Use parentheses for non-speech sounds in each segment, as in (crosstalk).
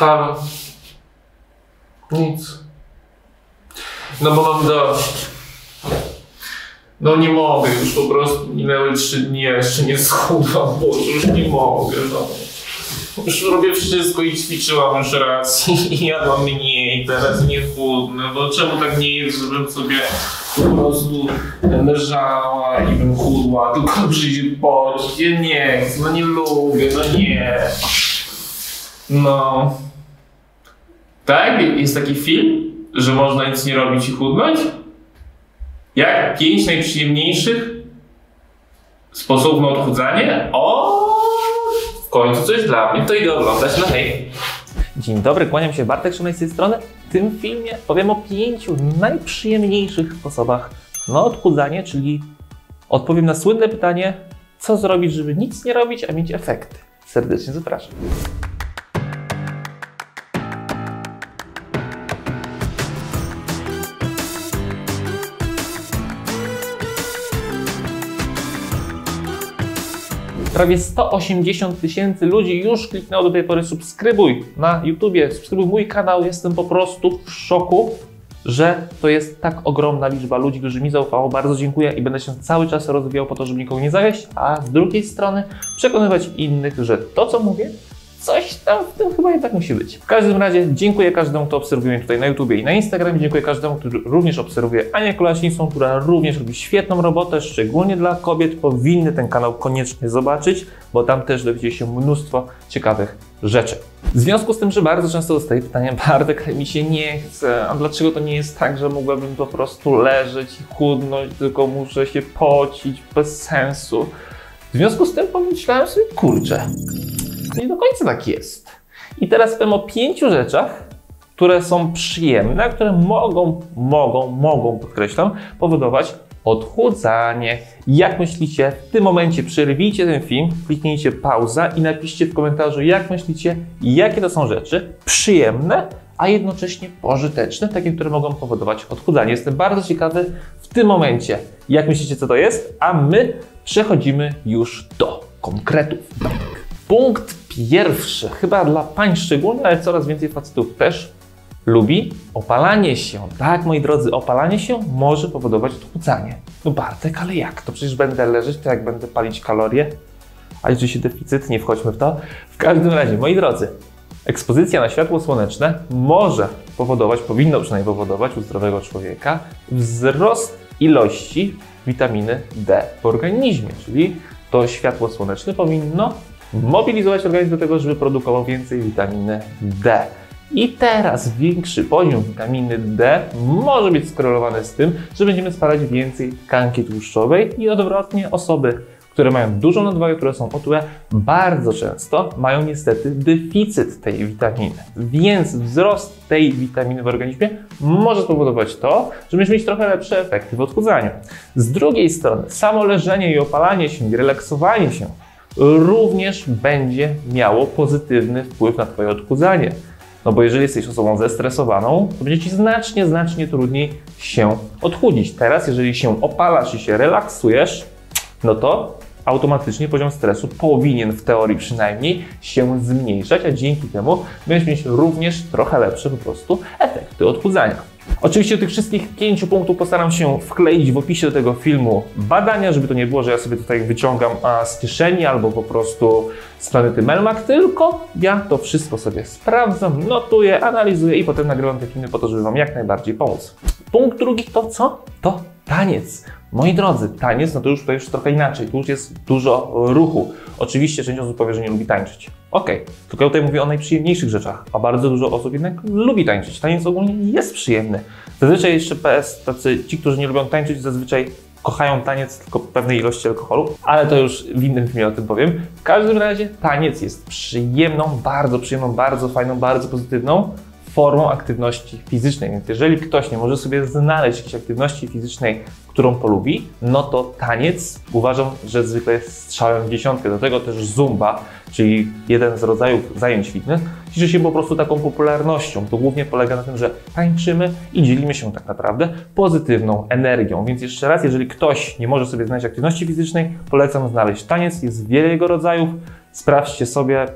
Halo. Nic. No bo mam dość. No nie mogę, już po prostu minęły trzy dni, jeszcze nie schudłam, bo już nie mogę, no. Już robię wszystko i ćwiczyłam już raz i (laughs) jadłam mniej, teraz nie chudnę, bo czemu tak nie jest, żebym sobie po prostu leżała i bym chudła, tylko (laughs) przyjdzie ja nie no nie lubię, no nie. No. Tak? Jest taki film, że można nic nie robić i chudnąć? Jak? Pięć najprzyjemniejszych sposobów na odchudzanie? O, w końcu coś dla mnie. To idę oglądać. No hej. Dzień dobry, kłaniam się Bartek Szymaj z tej strony. W tym filmie powiem o pięciu najprzyjemniejszych sposobach na odchudzanie, czyli odpowiem na słynne pytanie, co zrobić, żeby nic nie robić, a mieć efekty. Serdecznie zapraszam. Prawie 180 tysięcy ludzi już kliknęło do tej pory subskrybuj na YouTubie, subskrybuj mój kanał. Jestem po prostu w szoku, że to jest tak ogromna liczba ludzi, którzy mi zaufało. Bardzo dziękuję i będę się cały czas rozwijał po to, żeby nikogo nie zawieść, a z drugiej strony przekonywać innych, że to, co mówię, coś tam w tym chyba jednak musi być. W każdym razie dziękuję każdemu, kto obserwuje mnie tutaj na YouTubie i na Instagramie. Dziękuję każdemu, kto również obserwuje Anię Kolasińską, która również robi świetną robotę, szczególnie dla kobiet. Powinny ten kanał koniecznie zobaczyć, bo tam też dowiecie się mnóstwo ciekawych rzeczy. W związku z tym, że bardzo często dostaję pytania, (laughs) Bartek, mi się nie chce, a dlaczego to nie jest tak, że mogłabym po prostu leżeć i chudnąć, tylko muszę się pocić bez sensu. W związku z tym pomyślałem sobie, kurczę, nie do końca tak jest. I teraz powiem o pięciu rzeczach, które są przyjemne, które mogą, mogą, mogą, podkreślam, powodować odchudzanie. Jak myślicie, w tym momencie przerwijcie ten film, kliknijcie pauza i napiszcie w komentarzu, jak myślicie, jakie to są rzeczy przyjemne, a jednocześnie pożyteczne, takie, które mogą powodować odchudzanie. Jestem bardzo ciekawy w tym momencie, jak myślicie, co to jest, a my przechodzimy już do konkretów. Punkt pierwszy, chyba dla pań szczególnie, ale coraz więcej facetów też lubi opalanie się. Tak, moi drodzy, opalanie się może powodować odchudzanie. No Bartek, ale jak? To przecież będę leżeć, to jak będę palić kalorie? A liczy się deficyt, nie wchodźmy w to. W każdym razie, moi drodzy, ekspozycja na światło słoneczne może powodować, powinno przynajmniej powodować u zdrowego człowieka wzrost ilości witaminy D w organizmie, czyli to światło słoneczne powinno mobilizować organizm do tego, żeby produkował więcej witaminy D. I teraz większy poziom witaminy D może być skorelowany z tym, że będziemy spalać więcej tkanki tłuszczowej i odwrotnie osoby, które mają dużą nadwagę, które są otyłe, bardzo często mają niestety deficyt tej witaminy. Więc wzrost tej witaminy w organizmie może spowodować to, że będziemy mieć trochę lepsze efekty w odchudzaniu. Z drugiej strony, samo leżenie i opalanie się relaksowanie się również będzie miało pozytywny wpływ na Twoje odchudzanie. No bo jeżeli jesteś osobą zestresowaną, to będzie Ci znacznie, znacznie trudniej się odchudzić. Teraz, jeżeli się opalasz i się relaksujesz, no to automatycznie poziom stresu powinien w teorii przynajmniej się zmniejszać, a dzięki temu będziesz mieć również trochę lepsze po prostu efekty odchudzania. Oczywiście tych wszystkich pięciu punktów postaram się wkleić w opisie do tego filmu badania, żeby to nie było, że ja sobie tutaj wyciągam z kieszeni albo po prostu z planety Melmac, tylko ja to wszystko sobie sprawdzam, notuję, analizuję i potem nagrywam te filmy po to, żeby Wam jak najbardziej pomóc. Punkt drugi to co? To taniec. Moi drodzy, taniec, no to już tutaj już trochę inaczej, tu już jest dużo ruchu. Oczywiście część osób powie, że nie lubi tańczyć. Okej, okay. tylko ja tutaj mówię o najprzyjemniejszych rzeczach, a bardzo dużo osób jednak lubi tańczyć. Taniec ogólnie jest przyjemny. Zazwyczaj jeszcze PS, tacy ci, którzy nie lubią tańczyć, zazwyczaj kochają taniec tylko pewnej ilości alkoholu, ale to już w innym filmie o tym powiem. W każdym razie taniec jest przyjemną, bardzo przyjemną, bardzo fajną, bardzo pozytywną formą aktywności fizycznej. Więc jeżeli ktoś nie może sobie znaleźć jakiejś aktywności fizycznej, którą polubi, no to taniec uważam, że zwykle jest strzałem w dziesiątkę. Do tego też zumba, czyli jeden z rodzajów zajęć fitness, cieszy się po prostu taką popularnością. To głównie polega na tym, że tańczymy i dzielimy się tak naprawdę pozytywną energią. Więc jeszcze raz, jeżeli ktoś nie może sobie znaleźć aktywności fizycznej, polecam znaleźć taniec. Jest wiele jego rodzajów. Sprawdźcie sobie,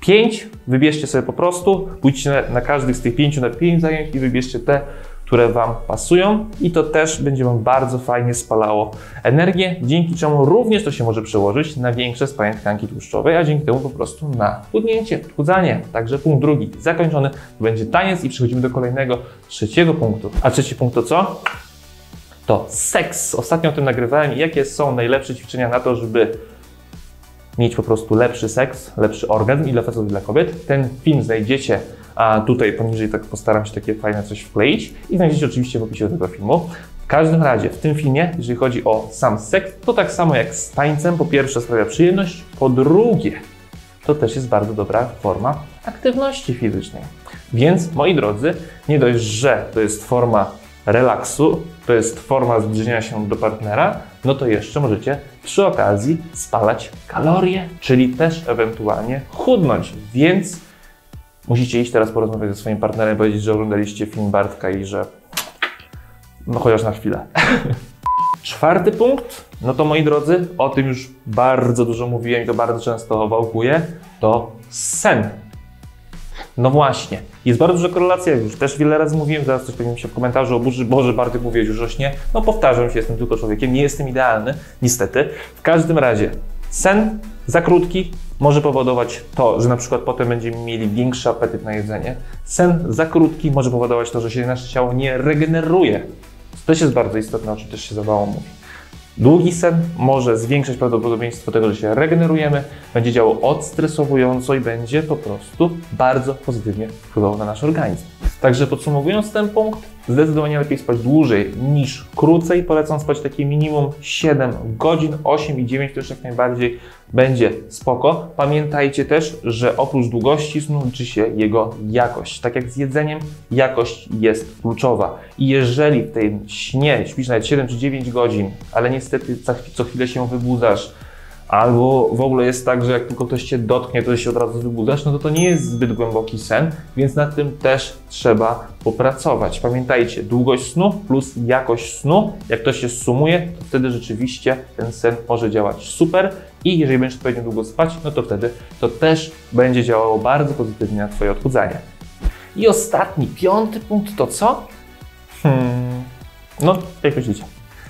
5 wybierzcie sobie po prostu, pójdźcie na, na każdy z tych 5 na 5 zajęć i wybierzcie te, które Wam pasują i to też będzie Wam bardzo fajnie spalało energię, dzięki czemu również to się może przełożyć na większe spalanie tkanki tłuszczowej, a dzięki temu po prostu na chudnięcie, chudzanie. Także punkt drugi zakończony, będzie taniec i przechodzimy do kolejnego, trzeciego punktu. A trzeci punkt to co? To seks. Ostatnio o tym nagrywałem i jakie są najlepsze ćwiczenia na to, żeby mieć po prostu lepszy seks, lepszy orgazm i dla facetów i dla kobiet. Ten film znajdziecie a tutaj poniżej tak postaram się takie fajne coś wkleić i znajdziecie oczywiście w opisie tego filmu. W każdym razie w tym filmie, jeżeli chodzi o sam seks, to tak samo jak z tańcem, po pierwsze sprawia przyjemność, po drugie to też jest bardzo dobra forma aktywności fizycznej. Więc moi drodzy, nie dość, że to jest forma relaksu, to jest forma zbliżenia się do partnera, no to jeszcze możecie przy okazji spalać kalorie, czyli też ewentualnie chudnąć. Więc musicie iść teraz porozmawiać ze swoim partnerem, powiedzieć, że oglądaliście film Bartka i że no chociaż na chwilę. (laughs) Czwarty punkt, no to moi drodzy, o tym już bardzo dużo mówiłem i to bardzo często wałkuję, to sen. No właśnie, jest bardzo duża korelacja, już też wiele razy mówiłem, zaraz coś powiem się w komentarzu oburzy, Boże, Bartek mówiłeś już rośnie. No powtarzam się, jestem tylko człowiekiem, nie jestem idealny, niestety. W każdym razie, sen za krótki może powodować to, że na przykład potem będziemy mieli większy apetyt na jedzenie. Sen za krótki może powodować to, że się nasze ciało nie regeneruje. To też jest bardzo istotne, o czym też się za mówi. Długi sen może zwiększać prawdopodobieństwo tego, że się regenerujemy, będzie działał odstresowująco i będzie po prostu bardzo pozytywnie wpływał na nasz organizm. Także podsumowując ten punkt, zdecydowanie lepiej spać dłużej niż krócej. Polecam spać takie minimum 7 godzin, 8 i 9 też jak najbardziej będzie spoko. Pamiętajcie też, że oprócz długości snu liczy się jego jakość. Tak jak z jedzeniem, jakość jest kluczowa. I jeżeli w tym śnie śpisz nawet 7 czy 9 godzin, ale niestety co chwilę się wybudzasz, Albo w ogóle jest tak, że jak tylko ktoś cię dotknie, to się od razu wybudzasz, no to to nie jest zbyt głęboki sen, więc nad tym też trzeba popracować. Pamiętajcie, długość snu plus jakość snu, jak to się sumuje, to wtedy rzeczywiście ten sen może działać super i jeżeli będziesz odpowiednio długo spać, no to wtedy to też będzie działało bardzo pozytywnie na Twoje odchudzanie. I ostatni, piąty punkt to co? Hmm, no, jak myślicie?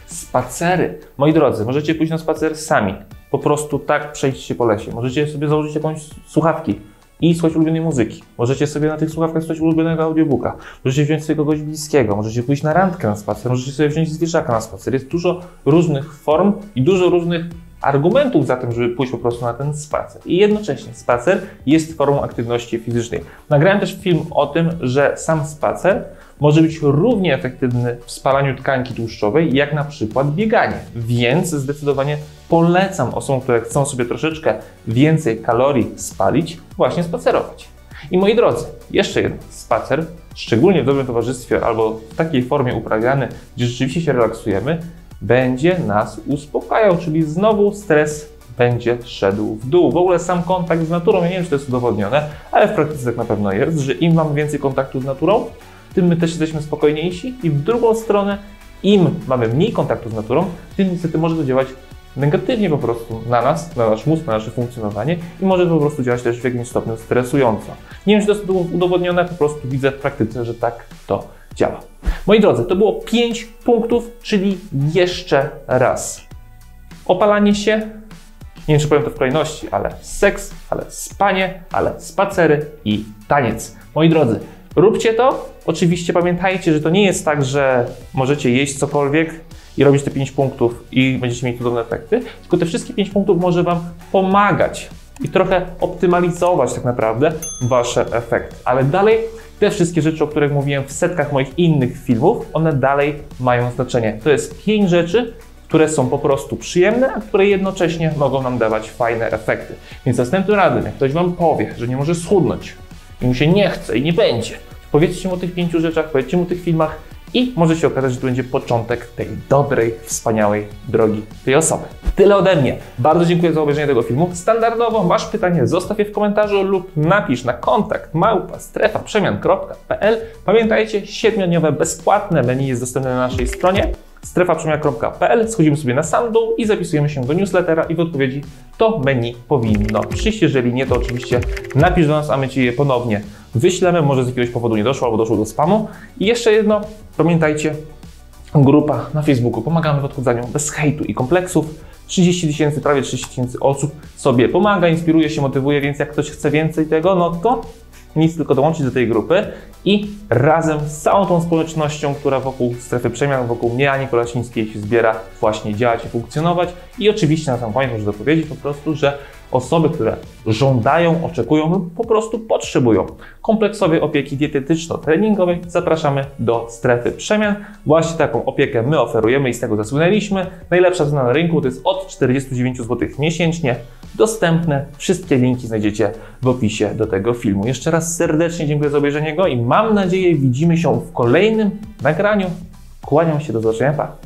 Spacery. Moi drodzy, możecie pójść na spacer sami po prostu tak przejść się po lesie. Możecie sobie założyć jakąś słuchawki i słuchać ulubionej muzyki. Możecie sobie na tych słuchawkach słuchać ulubionego audiobooka. Możecie wziąć sobie kogoś bliskiego, możecie pójść na randkę na spacer, możecie sobie wziąć zwierzaka na spacer. Jest dużo różnych form i dużo różnych argumentów za tym, żeby pójść po prostu na ten spacer. I jednocześnie spacer jest formą aktywności fizycznej. Nagrałem też film o tym, że sam spacer może być równie efektywny w spalaniu tkanki tłuszczowej, jak na przykład bieganie. Więc zdecydowanie polecam osobom, które chcą sobie troszeczkę więcej kalorii spalić, właśnie spacerować. I moi drodzy, jeszcze jeden spacer, szczególnie w dobrym towarzystwie albo w takiej formie uprawiany, gdzie rzeczywiście się relaksujemy, będzie nas uspokajał, czyli znowu stres będzie szedł w dół. W ogóle sam kontakt z naturą, ja nie wiem, czy to jest udowodnione, ale w praktyce tak na pewno jest, że im mamy więcej kontaktu z naturą, tym my też jesteśmy spokojniejsi i w drugą stronę, im mamy mniej kontaktu z naturą, tym niestety może to działać negatywnie po prostu na nas, na nasz mózg, na nasze funkcjonowanie i może po prostu działać też w jakimś stopniu stresująco. Nie wiem, czy to jest udowodnione, po prostu widzę w praktyce, że tak to działa. Moi drodzy, to było 5 punktów, czyli jeszcze raz. Opalanie się, nie wiem, czy powiem to w kolejności, ale seks, ale spanie, ale spacery i taniec. Moi drodzy, róbcie to. Oczywiście pamiętajcie, że to nie jest tak, że możecie jeść cokolwiek i robić te 5 punktów i będziecie mieć cudowne efekty, tylko te wszystkie 5 punktów może Wam pomagać i trochę optymalizować tak naprawdę Wasze efekty. Ale dalej te wszystkie rzeczy, o których mówiłem w setkach moich innych filmów, one dalej mają znaczenie. To jest 5 rzeczy, które są po prostu przyjemne, a które jednocześnie mogą nam dawać fajne efekty. Więc następnym razem, jak ktoś Wam powie, że nie może schudnąć i mu się nie chce i nie będzie, powiedzcie mu o tych pięciu rzeczach, powiedzcie mu o tych filmach i może się okazać, że to będzie początek tej dobrej, wspaniałej drogi tej osoby. Tyle ode mnie. Bardzo dziękuję za obejrzenie tego filmu. Standardowo masz pytanie, zostaw je w komentarzu lub napisz na kontakt małpa strefa przemian.pl. Pamiętajcie, 7 bezpłatne menu jest dostępne na naszej stronie. strefaprzemian.pl, schodzimy sobie na sam dół i zapisujemy się do newslettera i w odpowiedzi to menu powinno przyjść. Jeżeli nie, to oczywiście napisz do nas, a my Ci je ponownie wyślemy. Może z jakiegoś powodu nie doszło albo doszło do spamu. I jeszcze jedno, pamiętajcie, grupa na Facebooku. Pomagamy w odchudzaniu bez hejtu i kompleksów. 30 tysięcy, prawie 30 tysięcy osób sobie pomaga, inspiruje się, motywuje, więc jak ktoś chce więcej tego, no to nic tylko dołączyć do tej grupy i razem z całą tą społecznością, która wokół strefy przemian, wokół mnie, Ani Kolasińskiej się zbiera, właśnie działać i funkcjonować. I oczywiście na sam koniec muszę dopowiedzieć po prostu, że osoby, które żądają, oczekują lub po prostu potrzebują kompleksowej opieki dietetyczno-treningowej, zapraszamy do strefy przemian. Właśnie taką opiekę my oferujemy i z tego zasłynęliśmy. Najlepsza cena na rynku to jest od 49 zł miesięcznie. Dostępne. Wszystkie linki znajdziecie w opisie do tego filmu. Jeszcze raz serdecznie dziękuję za obejrzenie go i mam nadzieję widzimy się w kolejnym nagraniu. Kłaniam się do zobaczenia. Pa.